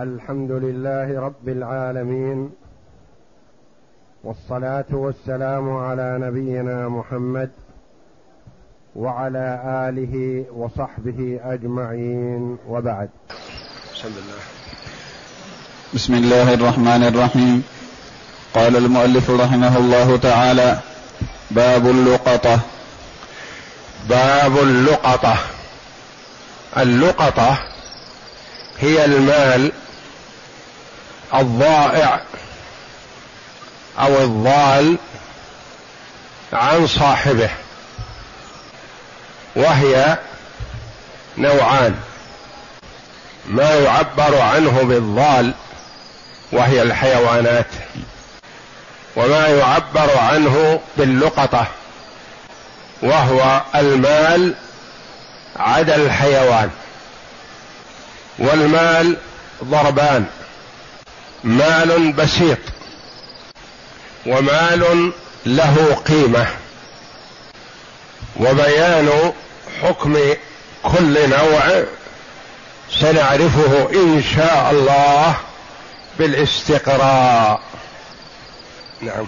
الحمد لله رب العالمين والصلاة والسلام على نبينا محمد وعلى آله وصحبه أجمعين وبعد. بسم الله بسم الله الرحمن الرحيم. قال المؤلف رحمه الله تعالى باب اللقطة. باب اللقطة. اللقطة هي المال الضائع أو الضال عن صاحبه وهي نوعان. ما يعبر عنه بالضال وهي الحيوانات وما يعبر عنه باللقطة وهو المال عدا الحيوان والمال ضربان. مال بسيط ومال له قيمة وبيان حكم كل نوع سنعرفه إن شاء الله بالاستقراء. نعم.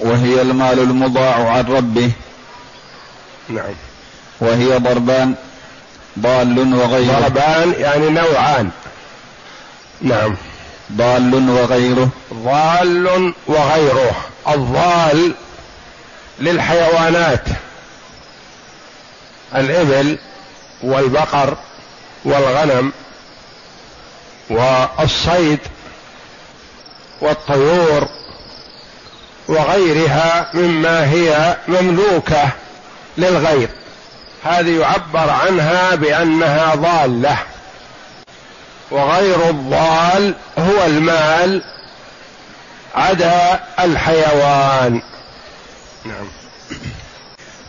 وهي المال المضاع عن ربه. نعم. وهي ضربان ضال وغيره ضربان يعني نوعان. نعم. ضال وغيره. ضال وغيره. الضال للحيوانات. الإبل والبقر والغنم والصيد والطيور وغيرها مما هي مملوكة للغير هذه يعبر عنها بأنها ضالة. وغير الضال هو المال عدا الحيوان. نعم.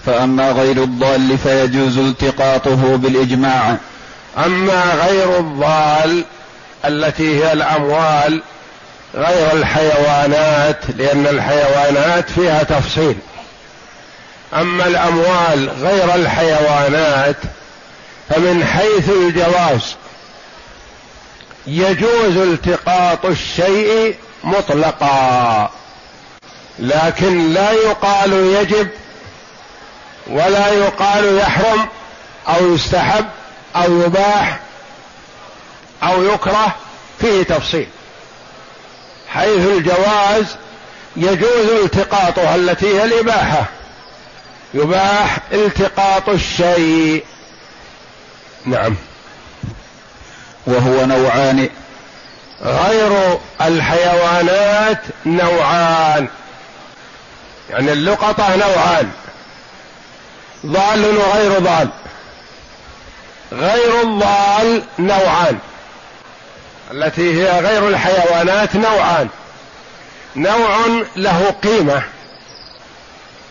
فأما غير الضال فيجوز التقاطه بالإجماع. أما غير الضال التي هي الأموال غير الحيوانات لأن الحيوانات فيها تفصيل. أما الأموال غير الحيوانات فمن حيث الجواز يجوز التقاط الشيء مطلقا لكن لا يقال يجب ولا يقال يحرم أو يستحب أو يباح أو يكره فيه تفصيل حيث الجواز يجوز التقاطها التي هي الإباحة. يباح التقاط الشيء. نعم. وهو نوعان. غير الحيوانات نوعان. يعني اللقطة نوعان. ضال وغير ضال. غير الضال نوعان. التي هي غير الحيوانات نوعان. نوع له قيمة.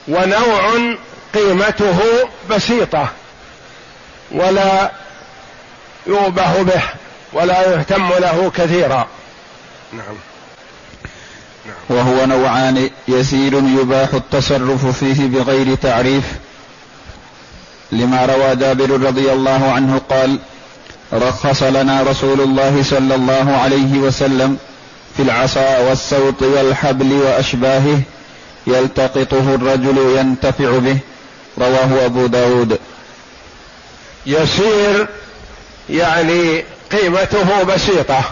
ونوع قيمته بسيطة. ولا يؤبه به. ولا يهتم له كثيرا. نعم. نعم. وهو نوعان يسير يباح التصرف فيه بغير تعريف. لما روى جابر رضي الله عنه قال رخص لنا رسول الله صلى الله عليه وسلم في العصا والسوط والحبل وأشباهه يلتقطه الرجل ينتفع به. رواه أبو داود. يسير يعني قيمته بسيطة.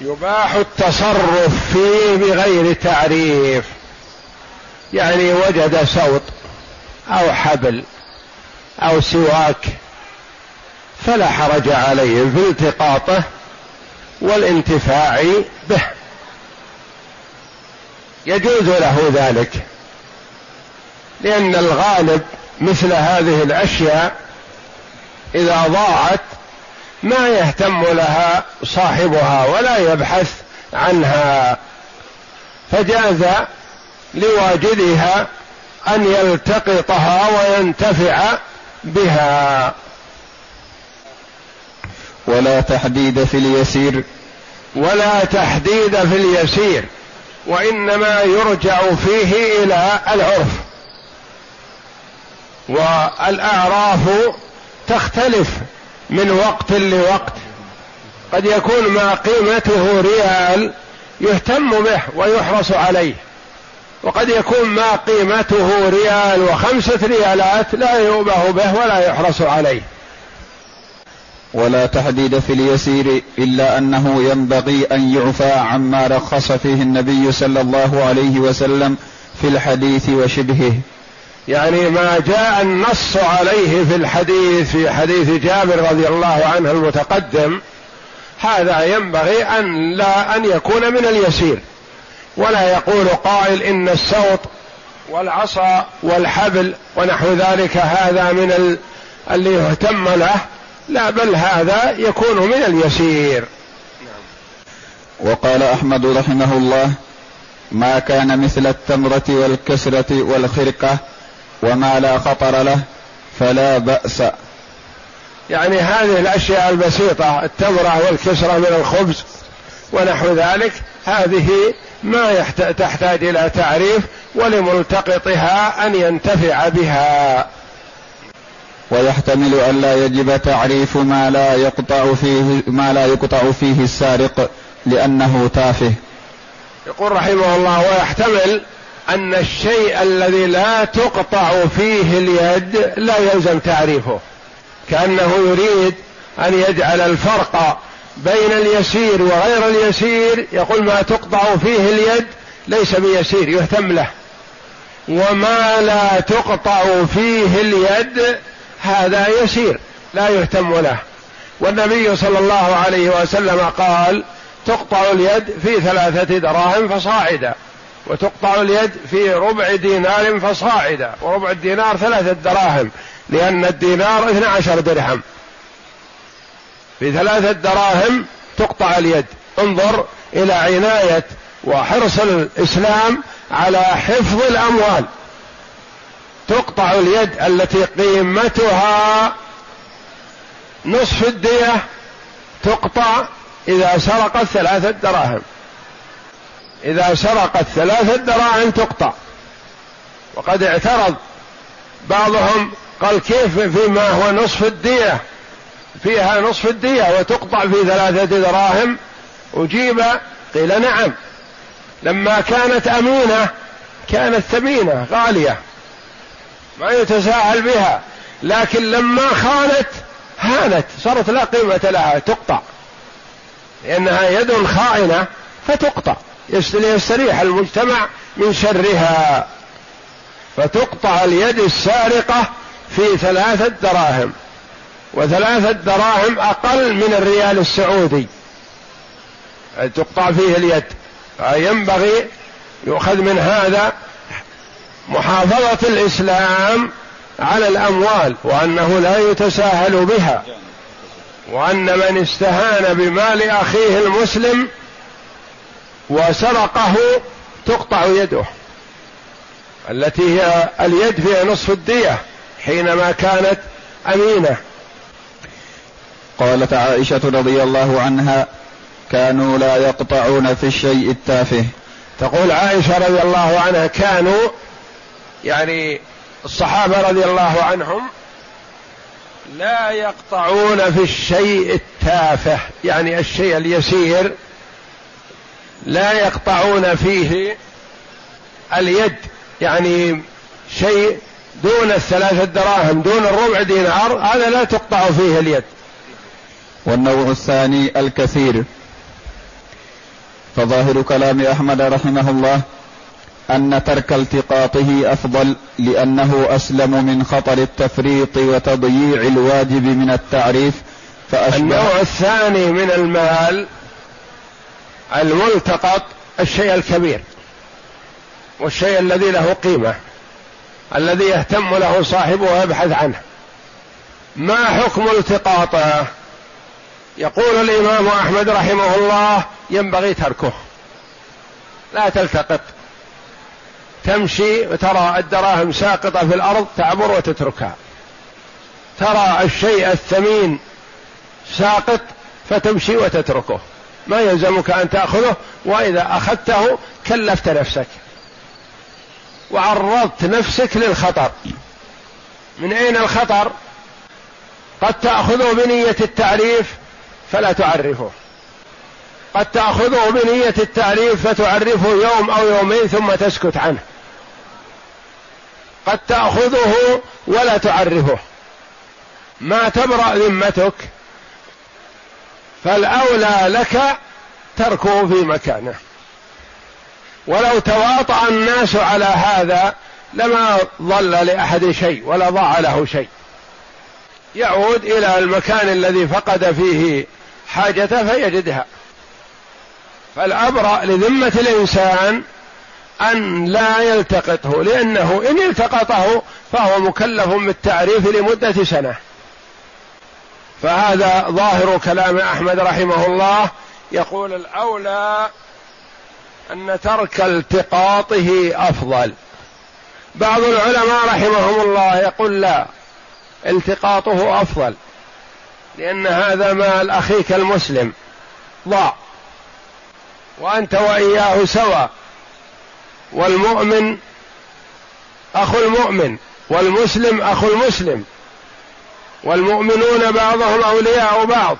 يباح التصرف فيه بغير تعريف. يعني وجد سوط أو حبل أو سواك فلا حرج عليه في التقاطه والانتفاع به. يجوز له ذلك. لأن الغالب مثل هذه الأشياء إذا ضاعت ما يهتم لها صاحبها ولا يبحث عنها. فجاز لواجدها أن يلتقطها وينتفع بها. ولا تحديد في اليسير. ولا تحديد في اليسير وإنما يرجع فيه إلى العرف. والأعراف تختلف من وقت لوقت. قد يكون ما قيمته ريال يهتم به ويحرص عليه. وقد يكون ما قيمته ريال وخمسة ريالات لا يؤبه به ولا يحرص عليه. ولا تحديد في اليسير إلا أنه ينبغي أن يعفى عما رخص فيه النبي صلى الله عليه وسلم في الحديث وشبهه. يعني ما جاء النص عليه في الحديث في حديث جابر رضي الله عنه المتقدم هذا ينبغي أن لا أن يكون من اليسير. ولا يقول قائل إن السوط والعصا والحبل ونحو ذلك هذا من اللي يهتم له لا بل هذا يكون من اليسير. وقال أحمد رحمه الله ما كان مثل التمرة والكسرة والخرقة وما لا خطر له فلا بأس. يعني هذه الأشياء البسيطة التمرة والكسرة من الخبز ونحو ذلك هذه ما تحتاج إلى تعريف ولملتقطها أن ينتفع بها. ويحتمل أن لا يجب تعريف ما لا يقطع فيه ما لا يقطع فيه السارق لأنه تافه. يقول رحمه الله ويحتمل أن الشيء الذي لا تقطع فيه اليد لا يلزم تعريفه. كأنه يريد أن يجعل الفرق بين اليسير وغير اليسير يقول ما تقطع فيه اليد ليس بيسير يهتم له. وما لا تقطع فيه اليد هذا يسير لا يهتم له. والنبي صلى الله عليه وسلم قال تقطع اليد في ثلاثة دراهم فصاعدا. وتقطع اليد في ربع دينار فصاعدا وربع الدينار ثلاثة دراهم لأن الدينار 12 درهم. في ثلاثة دراهم تقطع اليد. انظر إلى عناية وحرص الإسلام على حفظ الأموال. تقطع اليد التي قيمتها نصف الدية تقطع إذا سرقت ثلاثة دراهم. إذا سرقت ثلاثة دراهم تقطع. وقد اعترض بعضهم قال كيف فيما هو نصف الدية؟ فيها نصف الدية وتقطع في ثلاثة دراهم؟ أجيب قيل نعم. لما كانت أمينة كانت ثمينة غالية. ما يتساهل بها. لكن لما خانت هانت. صارت لا قيمة لها تقطع. لأنها يد خائنة فتقطع. ليستريح المجتمع من شرها. فتقطع اليد السارقة في ثلاثة دراهم. وثلاثة دراهم أقل من الريال السعودي. تقطع فيه اليد. فينبغي يؤخذ من هذا محافظة الإسلام على الأموال وأنه لا يتساهل بها. وأن من استهان بمال أخيه المسلم وسرقه تقطع يده التي هي اليد فيها نصف الدية حينما كانت أمينة. قالت عائشة رضي الله عنها كانوا لا يقطعون في الشيء التافه. تقول عائشة رضي الله عنها كانوا يعني الصحابة رضي الله عنهم لا يقطعون في الشيء التافه يعني الشيء اليسير لا يقطعون فيه اليد يعني شيء دون الثلاثة دراهم دون الربع دينار هذا لا تقطع فيه اليد. والنوع الثاني الكثير. فظاهر كلام أحمد رحمه الله أن ترك التقاطه أفضل لأنه أسلم من خطر التفريط وتضييع الواجب من التعريف فأشبه النوع الثاني من المال الملتقط الشيء الكبير والشيء الذي له قيمة الذي يهتم له صاحبه ويبحث عنه. ما حكم التقاطه يقول الإمام أحمد رحمه الله ينبغي تركه. لا تلتقط. تمشي وترى الدراهم ساقطة في الأرض تعبر وتتركها. ترى الشيء الثمين ساقط فتمشي وتتركه. ما يلزمك أن تأخذه وإذا أخذته كلفت نفسك. وعرضت نفسك للخطر. من أين الخطر؟ قد تأخذه بنية التعريف فلا تعرفه. قد تأخذه بنية التعريف فتعرفه يوم أو يومين ثم تسكت عنه. قد تأخذه ولا تعرفه. ما تبرأ ذمتك فالأولى لك تركه في مكانه. ولو تواطأ الناس على هذا لما ضل لأحد شيء ولا ضاع له شيء. يعود إلى المكان الذي فقد فيه حاجته فيجدها. فالأبرأ لذمة الإنسان أن لا يلتقطه لأنه إن التقطه فهو مكلف بالتعريف لمدة سنة. فهذا ظاهر كلام أحمد رحمه الله. يقول الأولى أن ترك التقاطه أفضل. بعض العلماء رحمهم الله يقول لا التقاطه أفضل لأن هذا مال أخيك المسلم. ضاع. وأنت وإياه سواء والمؤمن أخو المؤمن والمسلم أخو المسلم. والمؤمنون بعضهم أولياء بعض.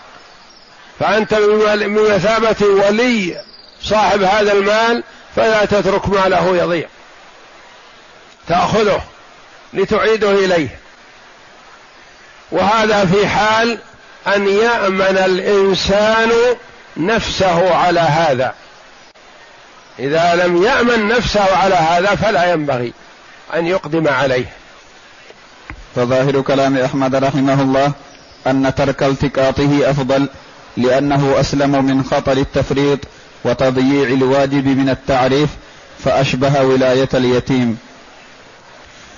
فأنت بمثابة ولي صاحب هذا المال فلا تترك ماله يضيع. تأخذه لتعيده إليه. وهذا في حال أن يأمن الإنسان نفسه على هذا. إذا لم يأمن نفسه على هذا فلا ينبغي أن يقدم عليه. فظاهر كلام أحمد رحمه الله أن ترك التقاطه أفضل لأنه أسلم من خطر التفريط وتضييع الواجب من التعريف فأشبه ولاية اليتيم.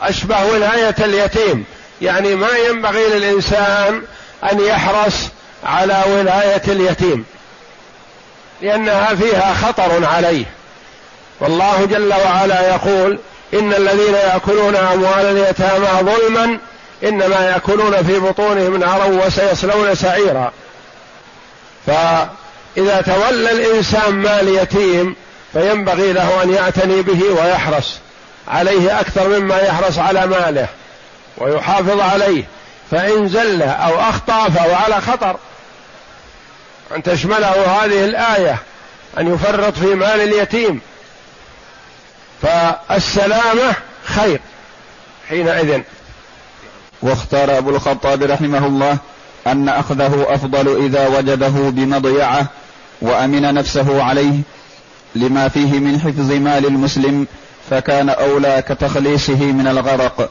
أشبه ولاية اليتيم. يعني ما ينبغي للإنسان أن يحرص على ولاية اليتيم لأنها فيها خطر عليه. والله جل وعلا يقول إن الذين يأكلون أموال اليتامى ظلما إنما يأكلون في بطونهم نارا وسيصلون سعيرا. فإذا تولى الإنسان مال يتيم فينبغي له أن يعتني به ويحرص عليه أكثر مما يحرص على ماله ويحافظ عليه. فإن زل أو أخطأ فهو على خطر. أن تشمله هذه الآية أن يفرط في مال اليتيم. فالسلامة خير. حينئذ. واختار أبو الخطاب رحمه الله أن أخذه أفضل إذا وجده بمضيعة وأمن نفسه عليه لما فيه من حفظ مال المسلم فكان أولى كتخليصه من الغرق.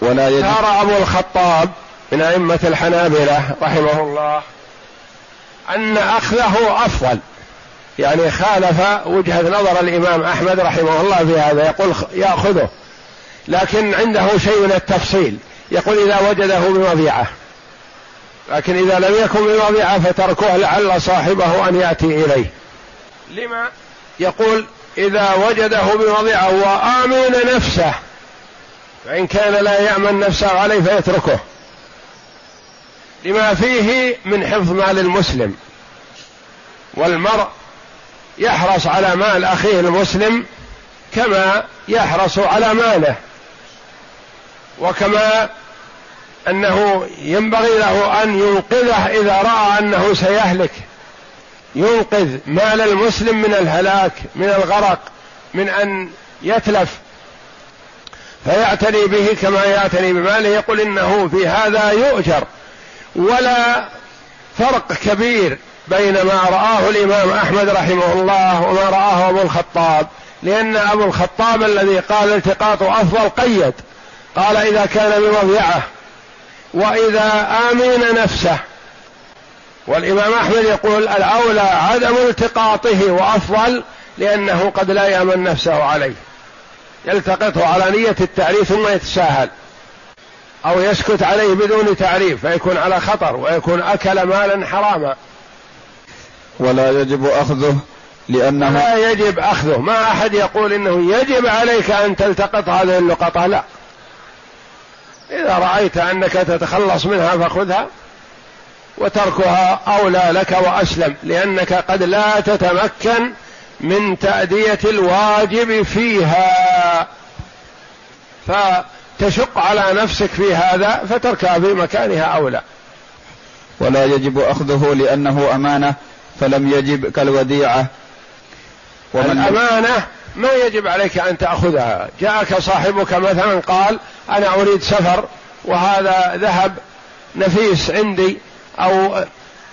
ولا يجب اختار أبو الخطاب من أئمة الحنابلة رحمه الله أن أخذه أفضل. يعني خالف وجهة نظر الإمام أحمد رحمه الله في هذا يقول يأخذه. لكن عنده شيء من التفصيل. يقول إذا وجده بمضيعة. لكن إذا لم يكن بمضيعة فتركه لعل صاحبه أن يأتي إليه. لما يقول إذا وجده بمضيعة وآمن نفسه فإن كان لا يأمن نفسه عليه فيتركه. لما فيه من حفظ مال المسلم. والمرء يحرص على مال أخيه المسلم كما يحرص على ماله وكما أنه ينبغي له أن ينقذه إذا رأى أنه سيهلك ينقذ مال المسلم من الهلاك من الغرق من أن يتلف. فيعتني به كما يعتني بماله يقول إنه في هذا يؤجر ولا فرق كبير بين ما رآه الإمام أحمد رحمه الله وما رآه أبو الخطاب لأن أبو الخطاب الذي قال التقاط أفضل قيد. قال إذا كان بمضيعة وإذا آمن نفسه. والإمام أحمد يقول الأولى عدم التقاطه وأفضل لأنه قد لا يأمن نفسه عليه. يلتقطه على نية التعريف ثم يتساهل. أو يسكت عليه بدون تعريف فيكون على خطر ويكون أكل مالا حراما. ولا يجب أخذه لأنه لا يجب أخذه. ما أحد يقول إنه يجب عليك أن تلتقط هذه اللقطة لا. إذا رأيت أنك تتخلص منها فخذها وتركها أولى لك وأسلم لأنك قد لا تتمكن من تأدية الواجب فيها. فتشق على نفسك في هذا فتركها في مكانها أولى ولا يجب أخذه لأنه أمانة فلم يجب كالوديعة. الأمانة ما يجب عليك أن تأخذها. جاءك صاحبك مثلا قال أنا أريد سفر وهذا ذهب نفيس عندي أو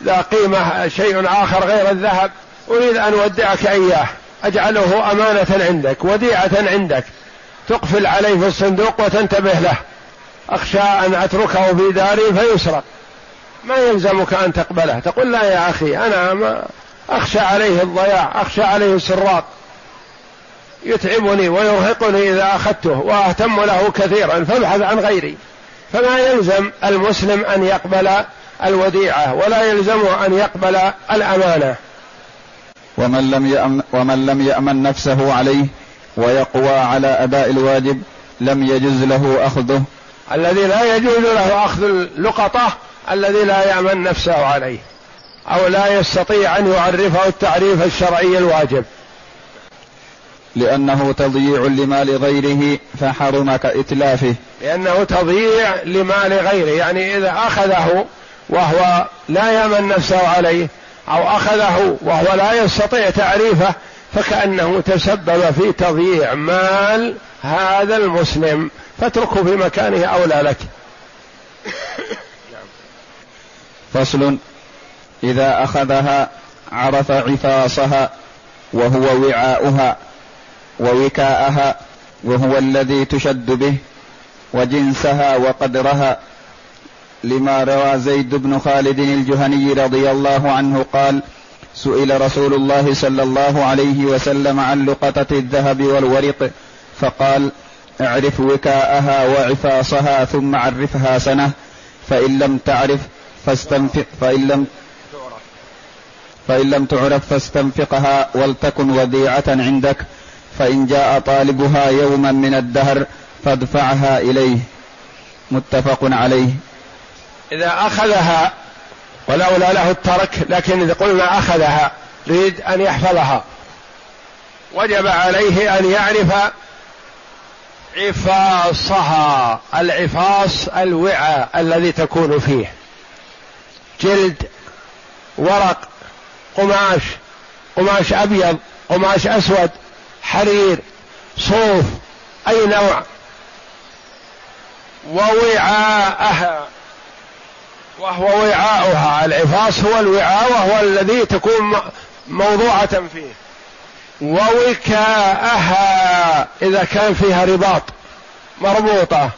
ذا قيمة شيء آخر غير الذهب أريد أن أودعك إياه. أجعله أمانة عندك وديعة عندك. تقفل عليه في الصندوق وتنتبه له. أخشى أن أتركه في داري فيسرق. ما يلزمك أن تقبله. تقول لا يا أخي أنا ما أخشى عليه الضياع أخشى عليه السراق. يتعبني ويرهقني إذا أخذته وأهتم له كثيرا. فابحث عن غيري. فما يلزم المسلم أن يقبل الوديعة ولا يلزمه أن يقبل الأمانة. ومن لم يأمن, ومن لم يأمن نفسه عليه ويقوى على أداء الواجب لم يجز له أخذه. الذي لا يجوز له أخذ اللقطة الذي لا يأمن نفسه عليه أو لا يستطيع أن يعرفه التعريف الشرعي الواجب. لأنه تضييع لمال غيره فحرم كإتلافه لأنه تضييع لمال غيره يعني إذا أخذه وهو لا يأمن نفسه عليه أو أخذه وهو لا يستطيع تعريفه فكأنه تسبب في تضييع مال هذا المسلم. فاتركه في مكانه أولى لك. فصل. إذا أخذها عرف عفاصها وهو وعاؤها ووكاءها وهو الذي تشد به وجنسها وقدرها. لما روى زيد بن خالد الجهني رضي الله عنه قال سئل رسول الله صلى الله عليه وسلم عن لقطة الذهب والورق فقال أعرف وكاءها وعفاصها ثم عرفها سنة فإن لم تعرف فاستنفق فإن لم فإن لم تعرف فاستنفقها ولتكن وديعة عندك فإن جاء طالبها يوما من الدهر فادفعها إليه. متفق عليه. إذا أخذها ولولا له الترك لكن إذا قلنا أخذها يريد أن يحفظها. وجب عليه أن يعرف عفاصها العفاص الوعاء الذي تكون فيه. جلد ورق قماش قماش أبيض قماش أسود حرير صوف أي نوع. ووعاءها. وهو وعاؤها. العفاص هو الوعاء وهو الذي تكون موضوعة فيه. ووكاءها إذا كان فيها رباط مربوطة.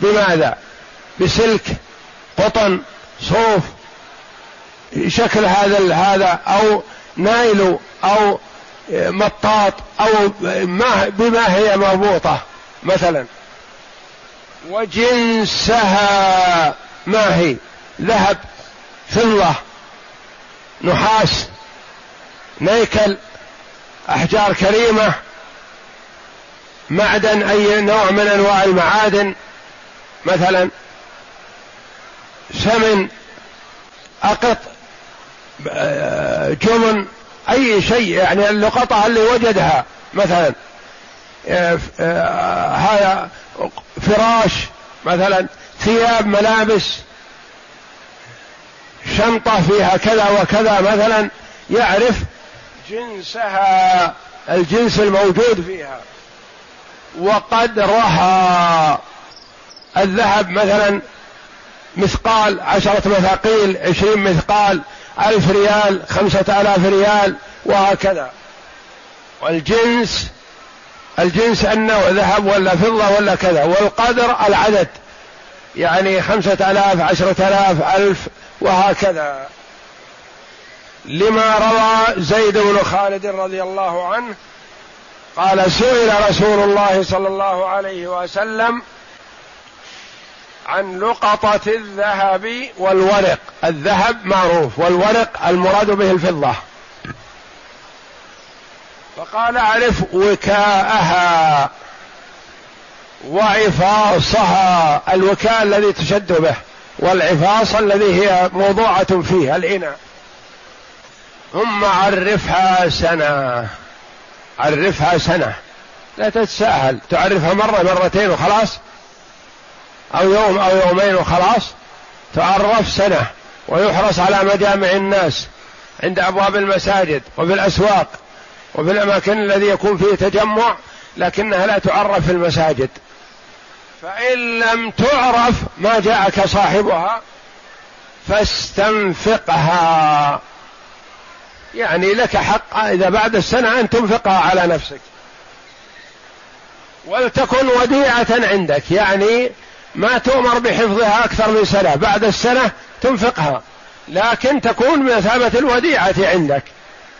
بماذا؟ بسلك قطن صوف. شكل هذا هذا أو نايل أو مطاط أو ما بما هي مربوطة مثلا. وجنسها ما هي؟ ذهب فضة نحاس نيكل أحجار كريمة معدن أي نوع من أنواع المعادن مثلا سمن أقط جمن أي شيء يعني اللقطة اللي وجدها مثلا آه، آه، هذا فراش مثلا ثياب ملابس شنطة فيها كذا وكذا مثلا يعرف جنسها الجنس الموجود فيها. وقدرها الذهب مثلا مثقال عشرة مثاقيل عشرين مثقال ألف ريال خمسة آلاف ريال وهكذا. والجنس الجنس النوع ذهب ولا فضة ولا كذا. والقدر العدد يعني خمسة آلاف عشرة آلاف ألف وهكذا. لما روى زيد بن خالد رضي الله عنه قال سئل رسول الله صلى الله عليه وسلم عن لقطة الذهب والورق. الذهب معروف والورق المراد به الفضة. فقال أعرف وكاءها وعفاصها الوكاء الذي تشد به. والعفاص الذي هي موضوعة فيه الإناء. ثم عرفها سنة. عرفها سنة. لا تتساهل. تعرفها مرة مرتين وخلاص؟ أو يوم أو يومين وخلاص؟ تعرف سنة. ويحرص على مجامع الناس عند أبواب المساجد وفي الاسواق وفي الاماكن الذي يكون فيه تجمع لكنها لا تعرف في المساجد. فإن لم تعرف ما جاءك صاحبها فاستنفقها. يعني لك حق إذا بعد السنة أن تنفقها على نفسك. ولتكن وديعة عندك. يعني ما تؤمر بحفظها أكثر من سنة. بعد السنة تنفقها. لكن تكون بمثابه الوديعة عندك.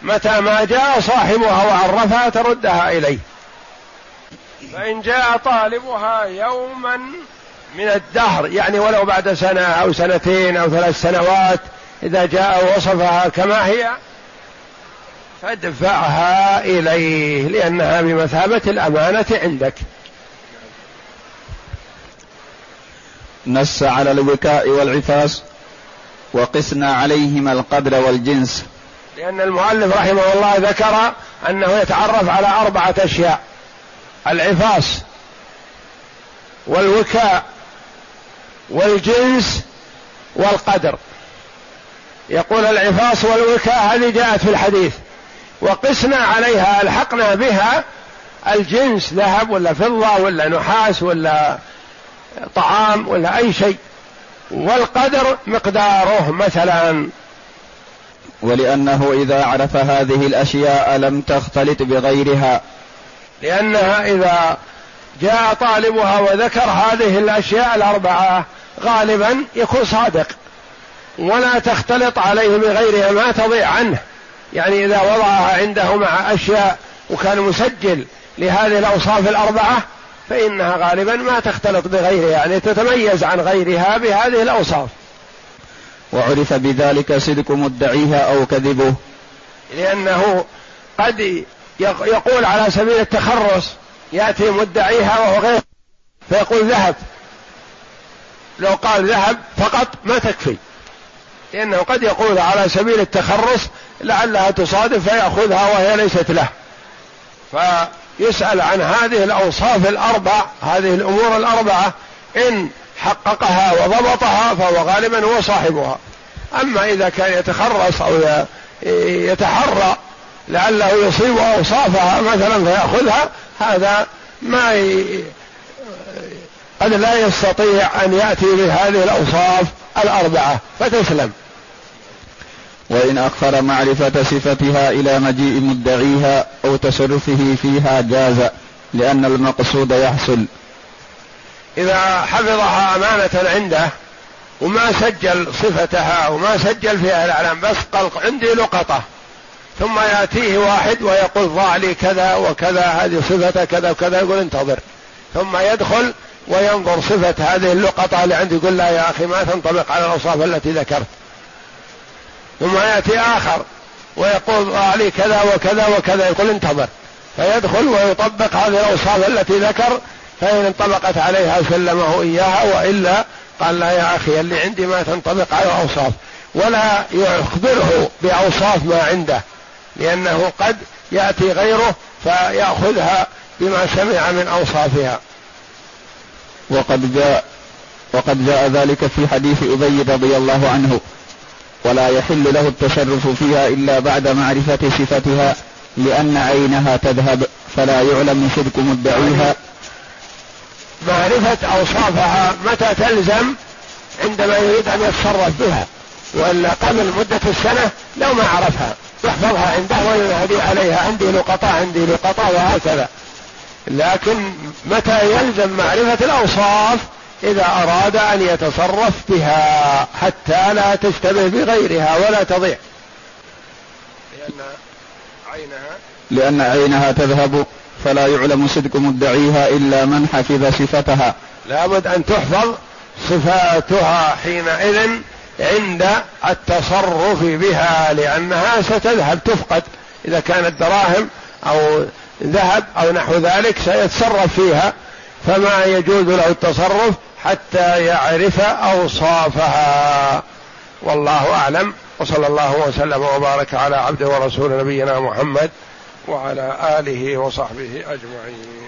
متى ما جاء صاحبها وعرفها تردها إليه. فإن جاء طالبها يوما من الدهر يعني ولو بعد سنة أو سنتين أو ثلاث سنوات إذا جاء وصفها كما هي فادفعها إليه لأنها بمثابة الأمانة عندك. نص على الوكاء والعفاس وقسنا عليهما القدر والجنس. لأن المؤلف رحمه الله ذكر أنه يتعرف على أربعة أشياء. العفاس والوكاء والجنس والقدر. يقول العفاس والوكاء هذه جاءت في الحديث وقسنا عليها ألحقنا بها الجنس ذهب ولا فضة ولا نحاس ولا طعام ولا أي شيء والقدر مقداره مثلا. ولأنه إذا عرف هذه الأشياء لم تختلط بغيرها. لأنها إذا جاء طالبها وذكر هذه الأشياء الأربعة غالبا يكون صادق. ولا تختلط عليه بغيرها ما تضيع عنه. يعني إذا وضعها عنده مع أشياء وكان مسجل لهذه الأوصاف الأربعة فإنها غالبا ما تختلط بغيرها يعني تتميز عن غيرها بهذه الأوصاف. وعرف بذلك صدق مدعيها أو كذبه. لأنه قد يقول على سبيل التخرص يأتي مدعيها وهو غير فيقول ذهب. لو قال ذهب فقط ما تكفي. لأنه قد يقول على سبيل التخرص لعلها تصادف فيأخذها وهي ليست له. فيسأل عن هذه الأوصاف الأربع هذه الأمور الأربعة إن حققها وضبطها فهو غالبا هو صاحبها. أما إذا كان يتخرص أو يتحرى لعله يصيب أوصافها مثلا فيأخذها هذا ما ي... قد لا يستطيع أن يأتي بهذه الأوصاف الأربعة فتسلم. وإن أخر معرفة صفتها إلى مجيء مدعيها أو تصرفه فيها جاز لأن المقصود يحصل. إذا حفظها أمانة عنده وما سجل صفتها وما سجل فيها الأعلام بس قال عندي لقطة. ثم يأتيه واحد ويقول ضع لي كذا وكذا هذه صفة كذا وكذا يقول انتظر. ثم يدخل وينظر صفة هذه اللقطة اللي عندي يقول لا يا أخي ما تنطبق على الأوصاف التي ذكرت. ثم يأتي آخر ويقول ضع لي كذا وكذا وكذا يقول انتظر. فيدخل ويطبق هذه الأوصاف التي ذكر فإن انطبقت عليها سلمه إياها وإلا قال لا يا أخي اللي عندي ما تنطبق على الأوصاف ولا يخبره بأوصاف ما عنده. لأنه قد يأتي غيره فيأخذها بما سمع من أوصافها. وقد جاء وقد جاء ذلك في حديث أبي رضي الله عنه ولا يحل له التصرف فيها إلا بعد معرفة صفتها لأن عينها تذهب فلا يعلم صدق مدعيها. معرفة أوصافها متى تلزم؟ عندما يريد أن يتصرف بها. وإلا قبل مدة السنة لو ما عرفها. يحفظها عنده وينادي عليها. عندي لقطة عندي لقطة وهكذا. لكن متى يلزم معرفة الأوصاف؟ إذا أراد أن يتصرف بها حتى لا تشتبه بغيرها ولا تضيع. لأن عينها لأن عينها تذهب فلا يعلم صدق مدعيها إلا من حفظ صفتها. لابد أن تحفظ صفاتها حينئذ عند التصرف بها لأنها ستذهب تفقد. إذا كانت دراهم أو ذهب أو نحو ذلك سيتصرف فيها. فما يجوز له التصرف حتى يعرف أوصافها. والله أعلم. وصلى الله وسلم وبارك على عبده ورسول نبينا محمد وعلى آله وصحبه أجمعين.